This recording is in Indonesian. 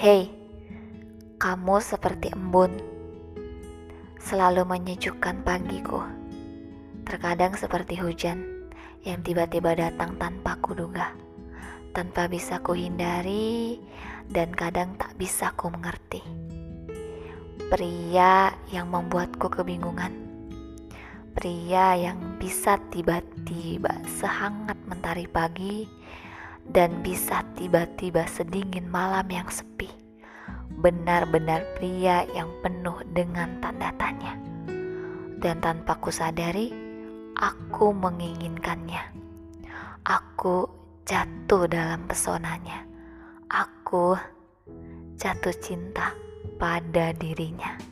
Hei, kamu seperti embun, selalu menyejukkan pagiku. Terkadang seperti hujan yang tiba-tiba datang tanpa kuduga, tanpa bisa kuhindari, dan kadang tak bisa ku mengerti. Pria yang membuatku kebingungan, pria yang bisa tiba-tiba sehangat mentari pagi dan bisa tiba-tiba sedingin malam yang sepi. Benar-benar pria yang penuh dengan tanda tanya. Dan tanpa kusadari, aku menginginkannya. Aku jatuh dalam pesonanya. Aku jatuh cinta pada dirinya.